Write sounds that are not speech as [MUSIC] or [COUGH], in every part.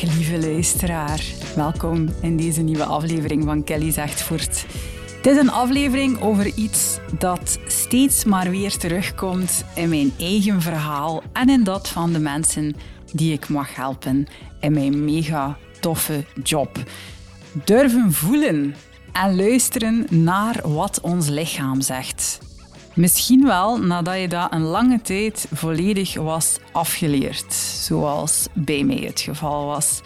Dag lieve luisteraar, welkom in deze nieuwe aflevering van Kelly Zegt Voort. Het is een aflevering over iets dat steeds maar weer terugkomt in mijn eigen verhaal en in dat van de mensen die ik mag helpen in mijn mega toffe job. Durven voelen en luisteren naar wat ons lichaam zegt. Misschien wel nadat je dat een lange tijd volledig was afgeleerd, zoals bij mij het geval was.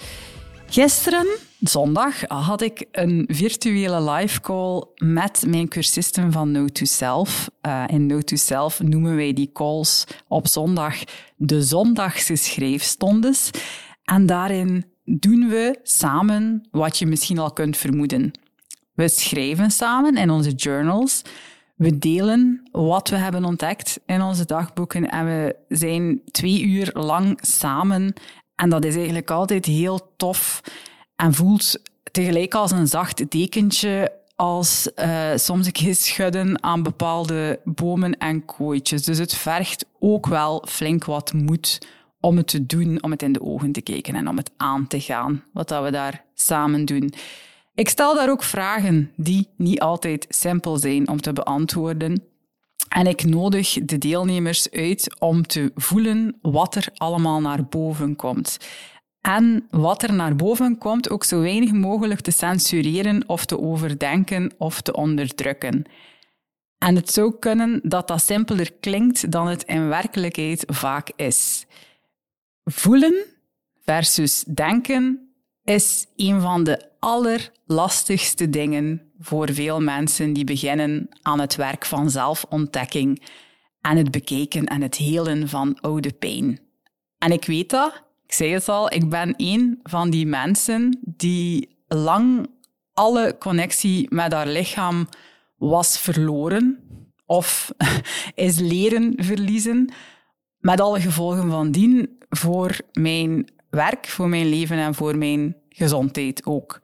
Gisteren, zondag, had ik een virtuele live call met mijn cursisten van No to Self. Uh, in No to Self noemen wij die calls op zondag de zondagse schrijfstondes. En daarin doen we samen wat je misschien al kunt vermoeden. We schrijven samen in onze journals. We delen wat we hebben ontdekt in onze dagboeken en we zijn twee uur lang samen. En dat is eigenlijk altijd heel tof en voelt tegelijk als een zacht dekentje als uh, soms een keer schudden aan bepaalde bomen en kooitjes. Dus het vergt ook wel flink wat moed om het te doen, om het in de ogen te kijken en om het aan te gaan, wat dat we daar samen doen. Ik stel daar ook vragen die niet altijd simpel zijn om te beantwoorden. En ik nodig de deelnemers uit om te voelen wat er allemaal naar boven komt. En wat er naar boven komt, ook zo weinig mogelijk te censureren of te overdenken of te onderdrukken. En het zou kunnen dat dat simpeler klinkt dan het in werkelijkheid vaak is. Voelen versus denken is een van de allerlastigste dingen voor veel mensen die beginnen aan het werk van zelfontdekking en het bekijken en het helen van oude pijn. En ik weet dat, ik zei het al, ik ben een van die mensen die lang alle connectie met haar lichaam was verloren of [LAUGHS] is leren verliezen, met alle gevolgen van dien voor mijn werk, voor mijn leven en voor mijn gezondheid ook.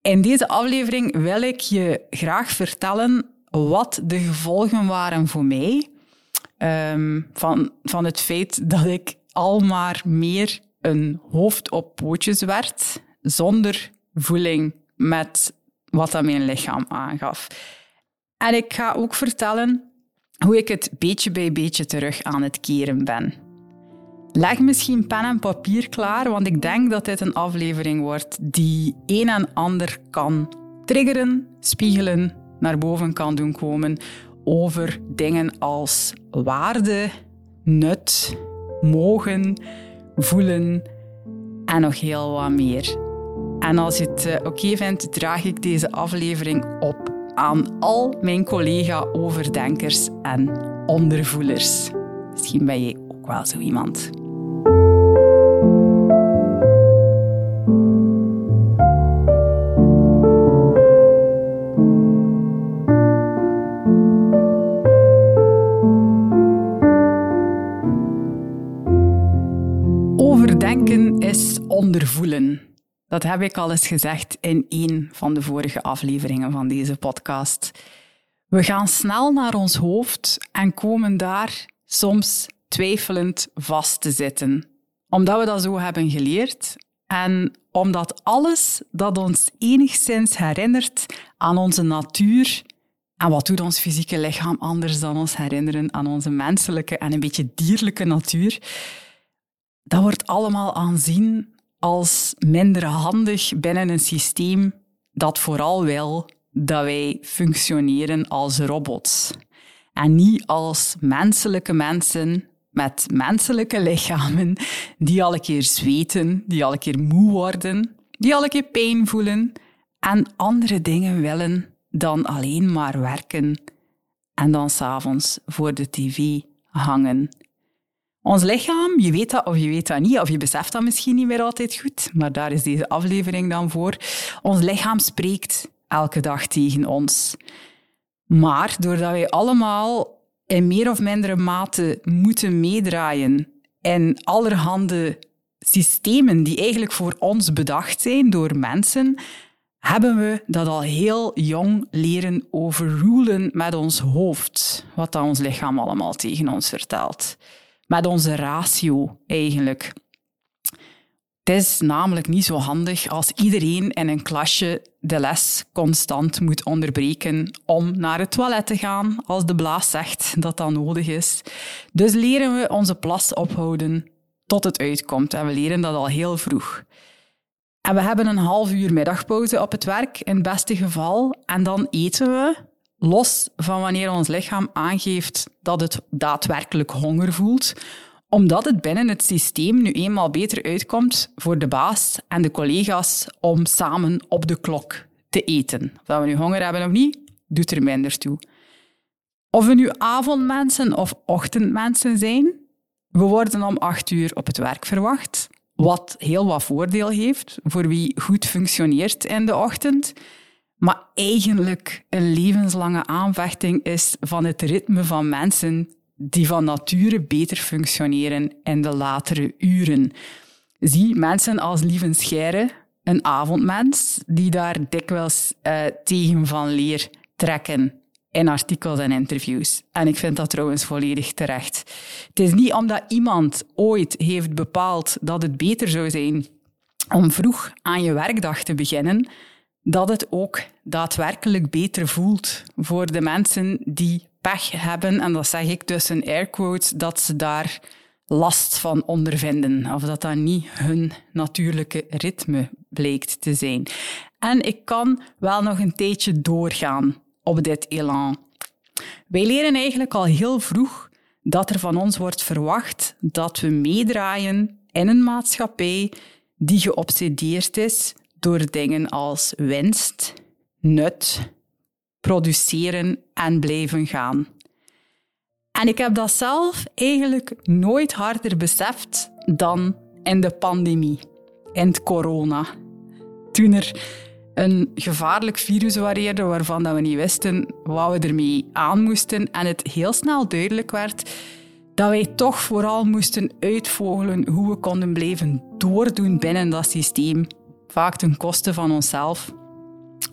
In deze aflevering wil ik je graag vertellen wat de gevolgen waren voor mij um, van, van het feit dat ik al maar meer een hoofd op pootjes werd, zonder voeling met wat dat mijn lichaam aangaf. En ik ga ook vertellen hoe ik het beetje bij beetje terug aan het keren ben. Leg misschien pen en papier klaar, want ik denk dat dit een aflevering wordt die een en ander kan triggeren, spiegelen, naar boven kan doen komen over dingen als waarde, nut, mogen, voelen en nog heel wat meer. En als je het eh, oké vindt, draag ik deze aflevering op aan al mijn collega-overdenkers en ondervoelers. Misschien ben je ook wel zo iemand. Dat heb ik al eens gezegd in een van de vorige afleveringen van deze podcast. We gaan snel naar ons hoofd en komen daar soms twijfelend vast te zitten. Omdat we dat zo hebben geleerd en omdat alles dat ons enigszins herinnert aan onze natuur En wat doet ons fysieke lichaam anders dan ons herinneren aan onze menselijke en een beetje dierlijke natuur? Dat wordt allemaal aanzien als minder handig binnen een systeem dat vooral wil dat wij functioneren als robots. En niet als menselijke mensen met menselijke lichamen die al een keer zweten, die al een keer moe worden, die al een keer pijn voelen en andere dingen willen dan alleen maar werken en dan s'avonds voor de tv hangen. Ons lichaam, je weet dat of je weet dat niet, of je beseft dat misschien niet meer altijd goed, maar daar is deze aflevering dan voor. Ons lichaam spreekt elke dag tegen ons. Maar doordat wij allemaal in meer of mindere mate moeten meedraaien in allerhande systemen die eigenlijk voor ons bedacht zijn door mensen, hebben we dat al heel jong leren overrulen met ons hoofd, wat dan ons lichaam allemaal tegen ons vertelt. Met onze ratio eigenlijk. Het is namelijk niet zo handig als iedereen in een klasje de les constant moet onderbreken om naar het toilet te gaan als de blaas zegt dat dat nodig is. Dus leren we onze plas ophouden tot het uitkomt en we leren dat al heel vroeg. En we hebben een half uur middagpauze op het werk, in het beste geval. En dan eten we, los van wanneer ons lichaam aangeeft dat het daadwerkelijk honger voelt, omdat het binnen het systeem nu eenmaal beter uitkomt voor de baas en de collega's om samen op de klok te eten. Of we nu honger hebben of niet, doet er minder toe. Of we nu avondmensen of ochtendmensen zijn, we worden om acht uur op het werk verwacht, wat heel wat voordeel heeft voor wie goed functioneert in de ochtend, maar eigenlijk een levenslange aanvechting is van het ritme van mensen die van nature beter functioneren in de latere uren. Zie mensen als Lieven Scheire, een avondmens, die daar dikwijls uh, tegen van leer trekken in artikels en interviews. En ik vind dat trouwens volledig terecht. Het is niet omdat iemand ooit heeft bepaald dat het beter zou zijn om vroeg aan je werkdag te beginnen, dat het ook daadwerkelijk beter voelt voor de mensen die pech hebben, en dat zeg ik tussen air quotes, dat ze daar last van ondervinden. Of dat dat niet hun natuurlijke ritme blijkt te zijn. En ik kan wel nog een tijdje doorgaan op dit elan. Wij leren eigenlijk al heel vroeg dat er van ons wordt verwacht dat we meedraaien in een maatschappij die geobsedeerd is door dingen als winst, nut, produceren en blijven gaan. En ik heb dat zelf eigenlijk nooit harder beseft dan in de pandemie, in het corona. Toen er een gevaarlijk virus wareerde waarvan we niet wisten wat we ermee aan moesten en het heel snel duidelijk werd dat wij toch vooral moesten uitvogelen hoe we konden blijven doordoen binnen dat systeem, vaak ten koste van onszelf,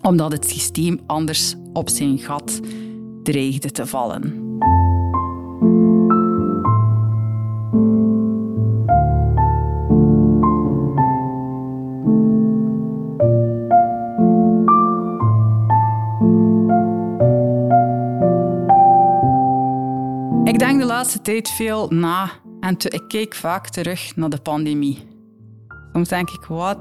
omdat het systeem anders op zijn gat dreigde te vallen. Ik denk de laatste tijd veel na en ik keek vaak terug naar de pandemie. Soms denk ik, wat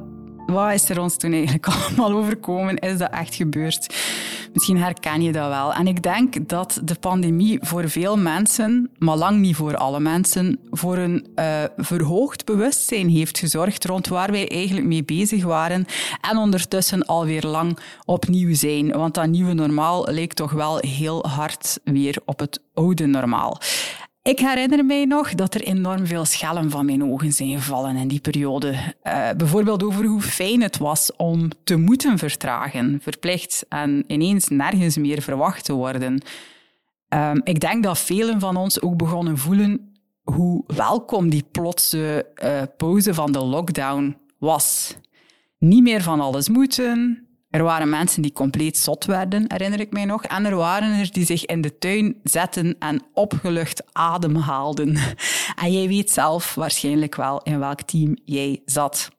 wat is er ons toen eigenlijk [LAUGHS] allemaal overkomen? Is dat echt gebeurd? Misschien herken je dat wel. En ik denk dat de pandemie voor veel mensen, maar lang niet voor alle mensen, voor een uh, verhoogd bewustzijn heeft gezorgd rond waar wij eigenlijk mee bezig waren en ondertussen alweer lang opnieuw zijn. Want dat nieuwe normaal leek toch wel heel hard weer op het oude normaal. Ik herinner mij nog dat er enorm veel schellen van mijn ogen zijn gevallen in die periode. Uh, bijvoorbeeld over hoe fijn het was om te moeten vertragen, verplicht en ineens nergens meer verwacht te worden. Um, ik denk dat velen van ons ook begonnen voelen hoe welkom die plotse uh, pauze van de lockdown was. Niet meer van alles moeten, er waren mensen die compleet zot werden, herinner ik mij nog. En er waren er die zich in de tuin zetten en opgelucht ademhaalden. [LAUGHS] En jij weet zelf waarschijnlijk wel in welk team jij zat.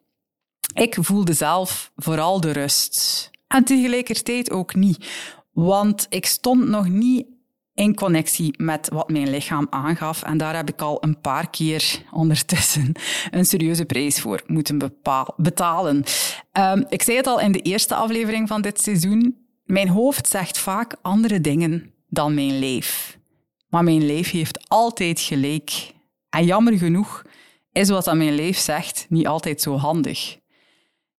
Ik voelde zelf vooral de rust. En tegelijkertijd ook niet. Want ik stond nog niet in connectie met wat mijn lichaam aangaf. En daar heb ik al een paar keer [LAUGHS] ondertussen een serieuze prijs voor moeten betalen. Um, ik zei het al in de eerste aflevering van dit seizoen. Mijn hoofd zegt vaak andere dingen dan mijn lijf. Maar mijn lijf heeft altijd gelijk. En jammer genoeg is wat dat mijn lijf zegt niet altijd zo handig.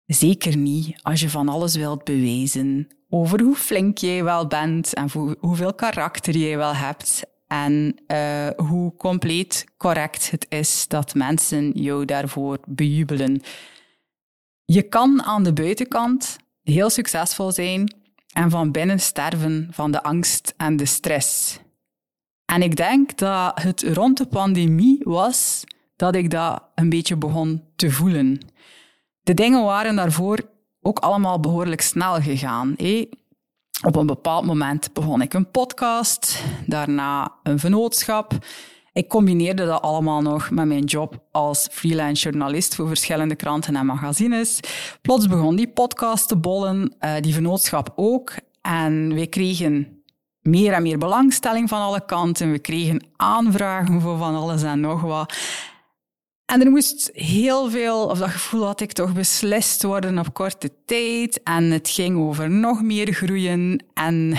Zeker niet als je van alles wilt bewijzen over hoe flink jij wel bent en hoeveel karakter jij wel hebt en uh, hoe compleet correct het is dat mensen jou daarvoor bejubelen. Je kan aan de buitenkant heel succesvol zijn en van binnen sterven van de angst en de stress. En ik denk dat het rond de pandemie was dat ik dat een beetje begon te voelen. De dingen waren daarvoor ook allemaal behoorlijk snel gegaan. Op een bepaald moment begon ik een podcast, daarna een vennootschap. Ik combineerde dat allemaal nog met mijn job als freelance journalist voor verschillende kranten en magazines. Plots begon die podcast te bollen, uh, die vennootschap ook. En we kregen meer en meer belangstelling van alle kanten. We kregen aanvragen voor van alles en nog wat. En er moest heel veel, of dat gevoel had ik toch, beslist worden op korte tijd. En het ging over nog meer groeien. En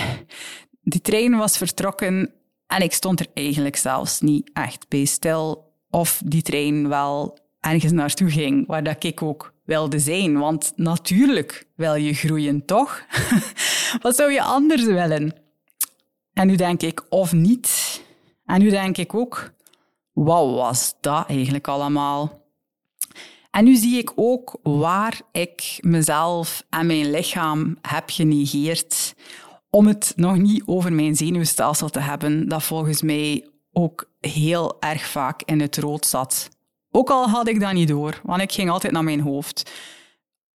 die trein was vertrokken en ik stond er eigenlijk zelfs niet echt bij stil of die trein wel ergens naartoe ging, waar dat ik ook wilde zijn. Want natuurlijk wil je groeien, toch? [LAUGHS] Wat zou je anders willen? En nu denk ik, of niet. En nu denk ik ook, wat was dat eigenlijk allemaal? En nu zie ik ook waar ik mezelf en mijn lichaam heb genegeerd om het nog niet over mijn zenuwstelsel te hebben, dat volgens mij ook heel erg vaak in het rood zat. Ook al had ik dat niet door, want ik ging altijd naar mijn hoofd.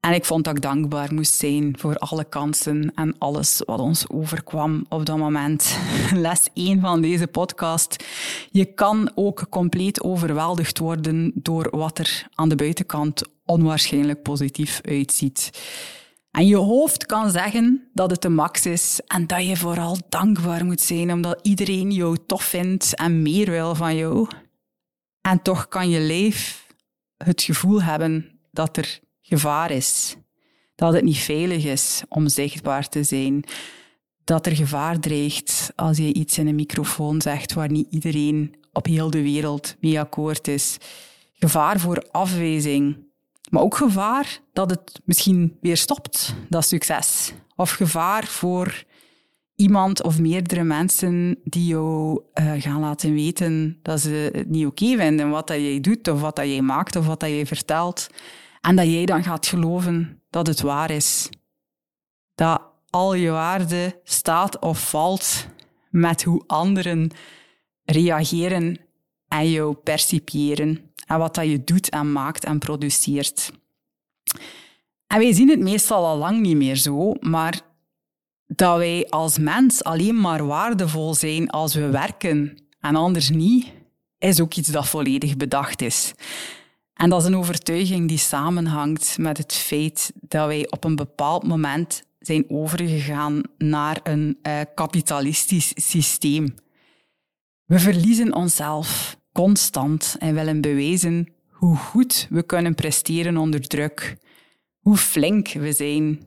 En ik vond dat ik dankbaar moest zijn voor alle kansen en alles wat ons overkwam op dat moment. [LAUGHS] Les 1 van deze podcast. Je kan ook compleet overweldigd worden door wat er aan de buitenkant onwaarschijnlijk positief uitziet. En je hoofd kan zeggen dat het de max is en dat je vooral dankbaar moet zijn omdat iedereen jou tof vindt en meer wil van jou. En toch kan je lijf het gevoel hebben dat er gevaar is. Dat het niet veilig is om zichtbaar te zijn. Dat er gevaar dreigt als je iets in een microfoon zegt waar niet iedereen op heel de wereld mee akkoord is. Gevaar voor afwijzing. Maar ook gevaar dat het misschien weer stopt, dat succes. Of gevaar voor iemand of meerdere mensen die jou uh, gaan laten weten dat ze het niet oké vinden, wat dat jij doet, of wat dat jij maakt, of wat dat jij vertelt. En dat jij dan gaat geloven dat het waar is. Dat al je waarde staat of valt met hoe anderen reageren en jou percipiëren. En wat dat je doet en maakt en produceert. En wij zien het meestal al lang niet meer zo, maar dat wij als mens alleen maar waardevol zijn als we werken en anders niet, is ook iets dat volledig bedacht is. En dat is een overtuiging die samenhangt met het feit dat wij op een bepaald moment zijn overgegaan naar een uh, kapitalistisch systeem. We verliezen onszelf constant en willen bewijzen hoe goed we kunnen presteren onder druk, hoe flink we zijn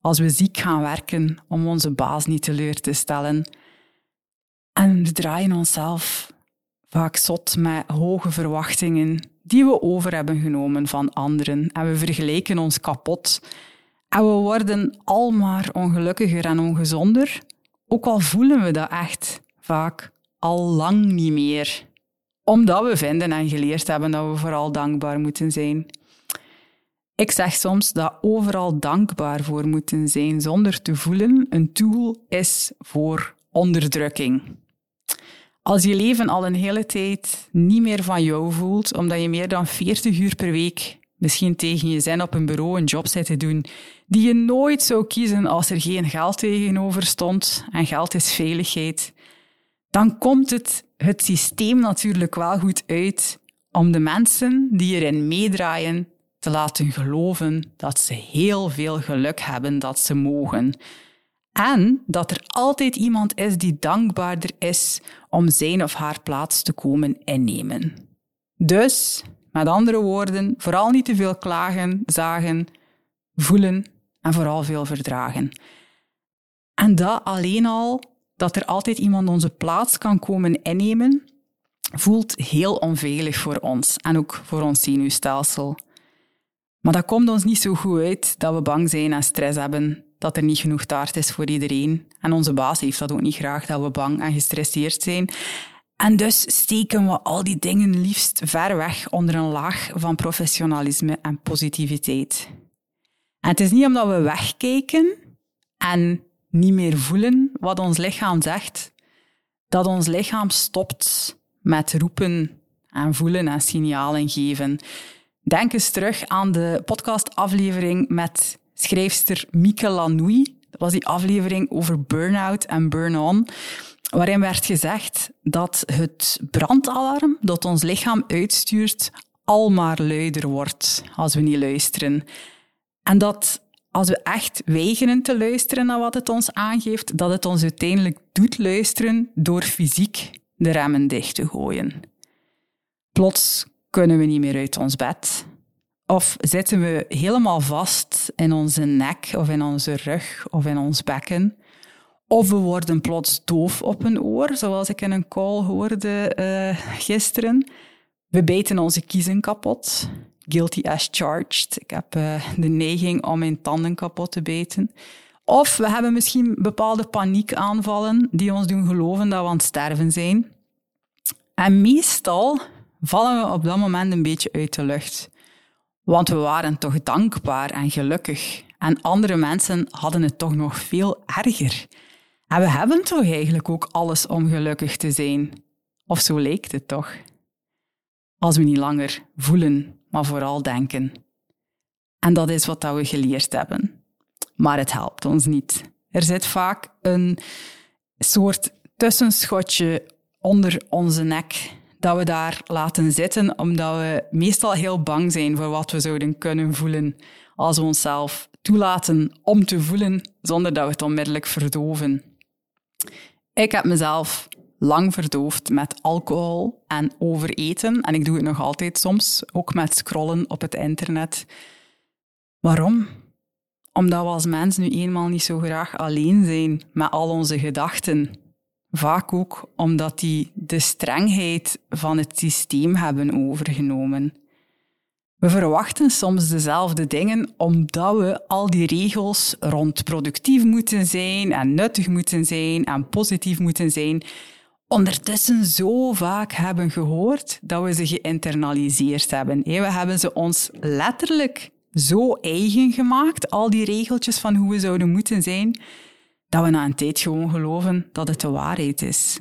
als we ziek gaan werken om onze baas niet teleur te stellen. En we draaien onszelf vaak zot met hoge verwachtingen die we over hebben genomen van anderen. En we vergelijken ons kapot. En we worden al maar ongelukkiger en ongezonder, ook al voelen we dat echt vaak al lang niet meer. Omdat we vinden en geleerd hebben dat we vooral dankbaar moeten zijn. Ik zeg soms dat overal dankbaar voor moeten zijn zonder te voelen een tool is voor onderdrukking. Als je leven al een hele tijd niet meer van jou voelt, omdat je meer dan 40 uur per week misschien tegen je zin op een bureau een job zit te doen, die je nooit zou kiezen als er geen geld tegenover stond, en geld is veiligheid, dan komt het het systeem natuurlijk wel goed uit om de mensen die erin meedraaien te laten geloven dat ze heel veel geluk hebben dat ze mogen. En dat er altijd iemand is die dankbaarder is om zijn of haar plaats te komen innemen. Dus, met andere woorden, vooral niet te veel klagen, zagen, voelen en vooral veel verdragen. En dat alleen al, dat er altijd iemand onze plaats kan komen innemen, voelt heel onveilig voor ons en ook voor ons zenuwstelsel. Maar dat komt ons niet zo goed uit dat we bang zijn en stress hebben, dat er niet genoeg taart is voor iedereen. En onze baas heeft dat ook niet graag, dat we bang en gestresseerd zijn. En dus steken we al die dingen liefst ver weg onder een laag van professionalisme en positiviteit. En het is niet omdat we wegkijken en niet meer voelen wat ons lichaam zegt, dat ons lichaam stopt met roepen en voelen en signalen geven. Denk eens terug aan de podcastaflevering met schrijfster Mieke Lanoui. Dat was die aflevering over burn-out en burn-on, waarin werd gezegd dat het brandalarm dat ons lichaam uitstuurt al maar luider wordt als we niet luisteren. En dat als we echt weigeren te luisteren naar wat het ons aangeeft, dat het ons uiteindelijk doet luisteren door fysiek de remmen dicht te gooien. Plots kunnen we niet meer uit ons bed. Of zitten we helemaal vast in onze nek of in onze rug of in ons bekken. Of we worden plots doof op een oor, zoals ik in een call hoorde uh, gisteren. We bijten onze kiezen kapot. Guilty as charged. Ik heb uh, de neiging om mijn tanden kapot te bijten. Of we hebben misschien bepaalde paniekaanvallen die ons doen geloven dat we aan het sterven zijn. En meestal vallen we op dat moment een beetje uit de lucht. Want we waren toch dankbaar en gelukkig. En andere mensen hadden het toch nog veel erger. En we hebben toch eigenlijk ook alles om gelukkig te zijn. Of zo lijkt het toch? Als we niet langer voelen, maar vooral denken. En dat is wat we geleerd hebben. Maar het helpt ons niet. Er zit vaak een soort tussenschotje onder onze nek dat we daar laten zitten, omdat we meestal heel bang zijn voor wat we zouden kunnen voelen als we onszelf toelaten om te voelen zonder dat we het onmiddellijk verdoven. Ik heb mezelf lang verdoofd met alcohol en overeten en ik doe het nog altijd soms, ook met scrollen op het internet. Waarom? Omdat we als mens nu eenmaal niet zo graag alleen zijn met al onze gedachten Vaak ook omdat die de strengheid van het systeem hebben overgenomen. We verwachten soms dezelfde dingen omdat we al die regels rond productief moeten zijn en nuttig moeten zijn en positief moeten zijn, ondertussen zo vaak hebben gehoord dat we ze geïnternaliseerd hebben. We hebben ze ons letterlijk zo eigen gemaakt, al die regeltjes van hoe we zouden moeten zijn, dat we na een tijd gewoon geloven dat het de waarheid is.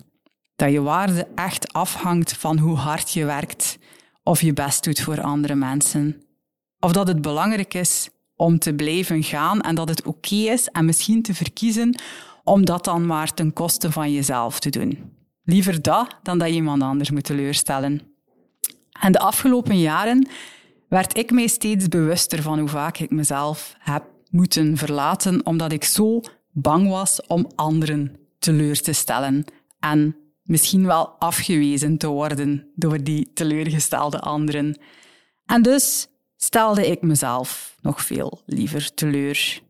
Dat je waarde echt afhangt van hoe hard je werkt of je best doet voor andere mensen. Of dat het belangrijk is om te blijven gaan en dat het oké is en misschien te verkiezen om dat dan maar ten koste van jezelf te doen. Liever dat dan dat je iemand anders moet teleurstellen. En de afgelopen jaren werd ik mij steeds bewuster van hoe vaak ik mezelf heb moeten verlaten, omdat ik zo bang was om anderen teleur te stellen en misschien wel afgewezen te worden door die teleurgestelde anderen. En dus stelde ik mezelf nog veel liever teleur.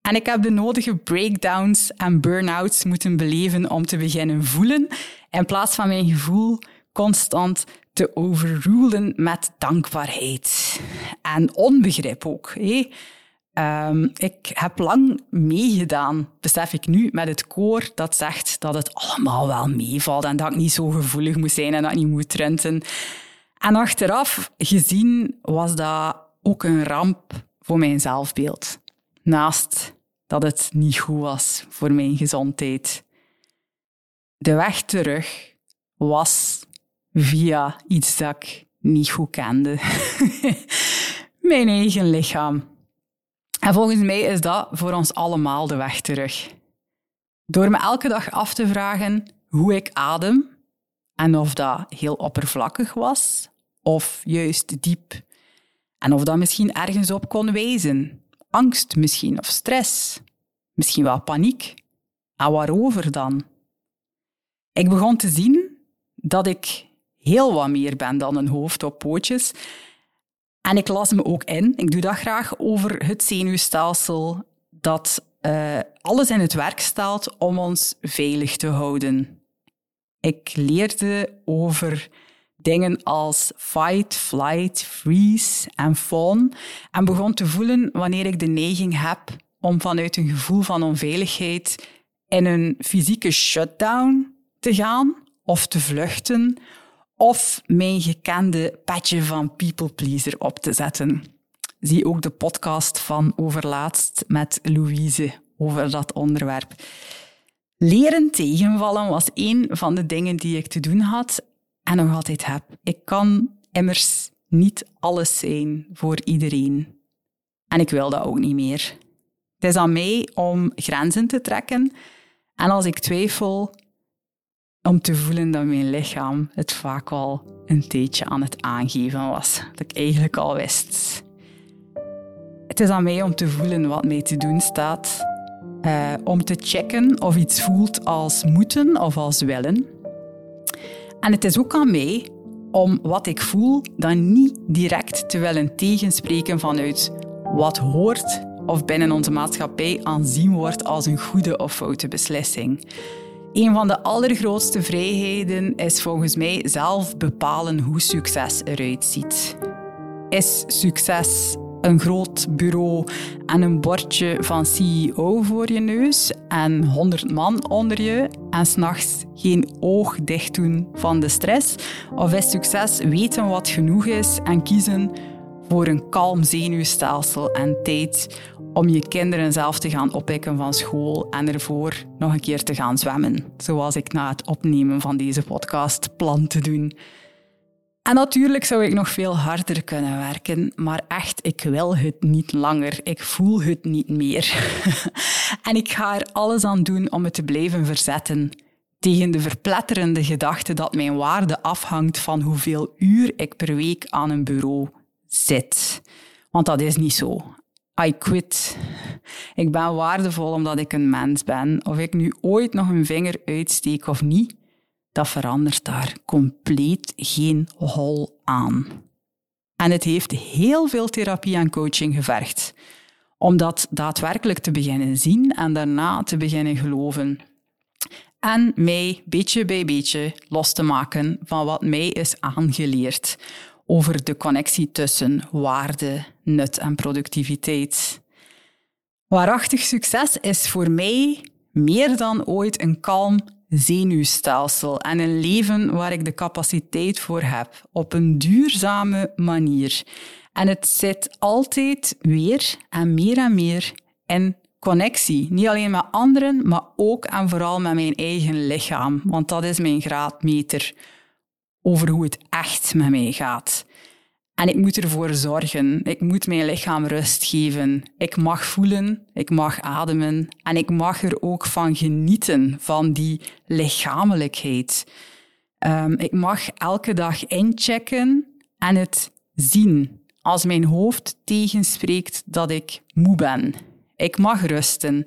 En ik heb de nodige breakdowns en burn-outs moeten beleven om te beginnen voelen, in plaats van mijn gevoel constant te overrulen met dankbaarheid. En onbegrip ook. Hé. Um, ik heb lang meegedaan, besef ik nu, met het koor dat zegt dat het allemaal wel meevalt en dat ik niet zo gevoelig moet zijn en dat ik niet moet trenten. En achteraf gezien was dat ook een ramp voor mijn zelfbeeld. Naast dat het niet goed was voor mijn gezondheid. De weg terug was via iets dat ik niet goed kende. [LAUGHS] mijn eigen lichaam. En volgens mij is dat voor ons allemaal de weg terug. Door me elke dag af te vragen hoe ik adem en of dat heel oppervlakkig was of juist diep. En of dat misschien ergens op kon wijzen. Angst misschien of stress. misschien wel paniek. En waarover dan? Ik begon te zien dat ik heel wat meer ben dan een hoofd op pootjes. En ik las me ook in, ik doe dat graag, over het zenuwstelsel dat uh, alles in het werk stelt om ons veilig te houden. Ik leerde over dingen als fight, flight, freeze en fawn en begon te voelen wanneer ik de neiging heb om vanuit een gevoel van onveiligheid in een fysieke shutdown te gaan of te vluchten of mijn gekende petje van people pleaser op te zetten. Zie ook de podcast van overlaatst met Louise over dat onderwerp. Leren tegenvallen was een van de dingen die ik te doen had en nog altijd heb. Ik kan immers niet alles zijn voor iedereen. En ik wil dat ook niet meer. Het is aan mij om grenzen te trekken. En als ik twijfel, om te voelen dat mijn lichaam het vaak al een tijdje aan het aangeven was. Dat ik eigenlijk al wist. Het is aan mij om te voelen wat mij te doen staat. Uh, om te checken of iets voelt als moeten of als willen. En het is ook aan mij om wat ik voel dan niet direct te willen tegenspreken vanuit wat hoort of binnen onze maatschappij aanzien wordt als een goede of foute beslissing. Een van de allergrootste vrijheden is volgens mij zelf bepalen hoe succes eruit ziet. Is succes een groot bureau en een bordje van CEO voor je neus en 100 man onder je en s'nachts geen oog dicht doen van de stress? Of is succes weten wat genoeg is en kiezen voor een kalm zenuwstelsel en tijd om je kinderen zelf te gaan oppikken van school en ervoor nog een keer te gaan zwemmen, zoals ik na het opnemen van deze podcast plan te doen. En natuurlijk zou ik nog veel harder kunnen werken, maar echt, ik wil het niet langer. Ik voel het niet meer. [LAUGHS] en ik ga er alles aan doen om het te blijven verzetten tegen de verpletterende gedachte dat mijn waarde afhangt van hoeveel uur ik per week aan een bureau zit. Want dat is niet zo. I quit. Ik ben waardevol omdat ik een mens ben. Of ik nu ooit nog een vinger uitsteek of niet, dat verandert daar compleet geen hol aan. En het heeft heel veel therapie en coaching gevergd om dat daadwerkelijk te beginnen zien en daarna te beginnen geloven. En mij beetje bij beetje los te maken van wat mij is aangeleerd over de connectie tussen waarde, nut en productiviteit. Waarachtig succes is voor mij meer dan ooit een kalm zenuwstelsel en een leven waar ik de capaciteit voor heb, op een duurzame manier. En het zit altijd weer en meer en meer in connectie. Niet alleen met anderen, maar ook en vooral met mijn eigen lichaam, want dat is mijn graadmeter over hoe het echt met mij gaat. En ik moet ervoor zorgen. Ik moet mijn lichaam rust geven. Ik mag voelen, ik mag ademen en ik mag er ook van genieten, van die lichamelijkheid. Um, ik mag elke dag inchecken en het zien als mijn hoofd tegenspreekt dat ik moe ben. Ik mag rusten.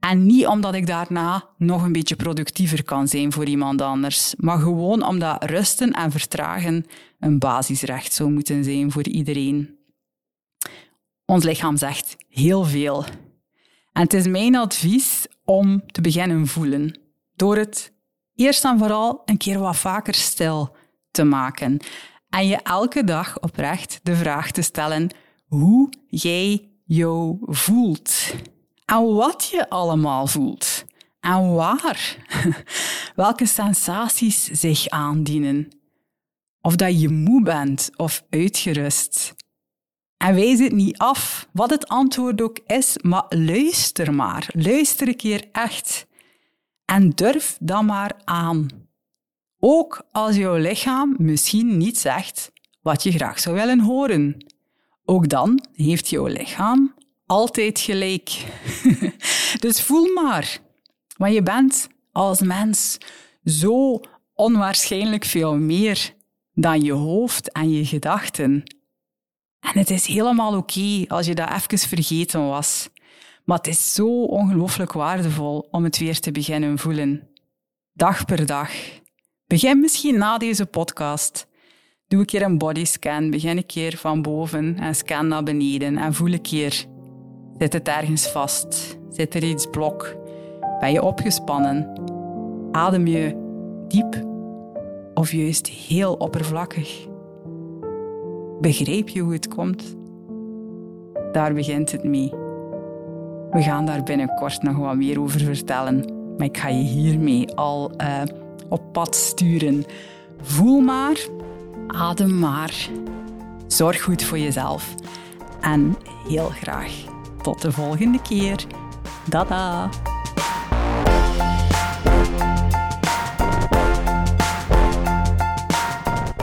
En niet omdat ik daarna nog een beetje productiever kan zijn voor iemand anders, maar gewoon omdat rusten en vertragen een basisrecht zou moeten zijn voor iedereen. Ons lichaam zegt heel veel. En het is mijn advies om te beginnen voelen. Door het eerst en vooral een keer wat vaker stil te maken. En je elke dag oprecht de vraag te stellen hoe jij jou voelt. En wat je allemaal voelt. En waar. [LAUGHS] Welke sensaties zich aandienen. Of dat je moe bent of uitgerust. En wijs het niet af, wat het antwoord ook is, maar luister maar. Luister een keer echt. En durf dan maar aan. Ook als jouw lichaam misschien niet zegt wat je graag zou willen horen. Ook dan heeft jouw lichaam altijd gelijk. [LAUGHS] dus voel maar. Want je bent als mens zo onwaarschijnlijk veel meer dan je hoofd en je gedachten. En het is helemaal oké als je dat even vergeten was. Maar het is zo ongelooflijk waardevol om het weer te beginnen voelen. Dag per dag. Begin misschien na deze podcast. Doe een keer een bodyscan. Begin een keer van boven en scan naar beneden. En voel een keer. Zit het ergens vast? Zit er iets blok? Ben je opgespannen? Adem je diep of juist heel oppervlakkig? Begrijp je hoe het komt? Daar begint het mee. We gaan daar binnenkort nog wat meer over vertellen. Maar ik ga je hiermee al uh, op pad sturen. Voel maar, adem maar. Zorg goed voor jezelf. En heel graag tot de volgende keer. Dada!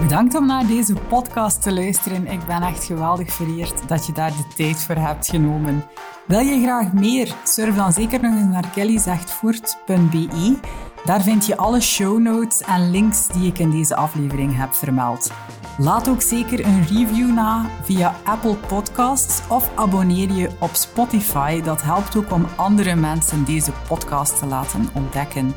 Bedankt om naar deze podcast te luisteren. Ik ben echt geweldig vereerd dat je daar de tijd voor hebt genomen. Wil je graag meer? Surf dan zeker nog eens naar kellyzegtvoort.be. Daar vind je alle show notes en links die ik in deze aflevering heb vermeld. Laat ook zeker een review na via Apple Podcasts of abonneer je op Spotify. Dat helpt ook om andere mensen deze podcast te laten ontdekken.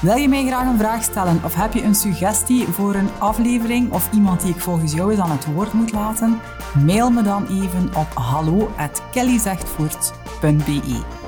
Wil je mij graag een vraag stellen of heb je een suggestie voor een aflevering of iemand die ik volgens jou eens aan het woord moet laten? Mail me dan even op hallo@kellyzegtvoort.be.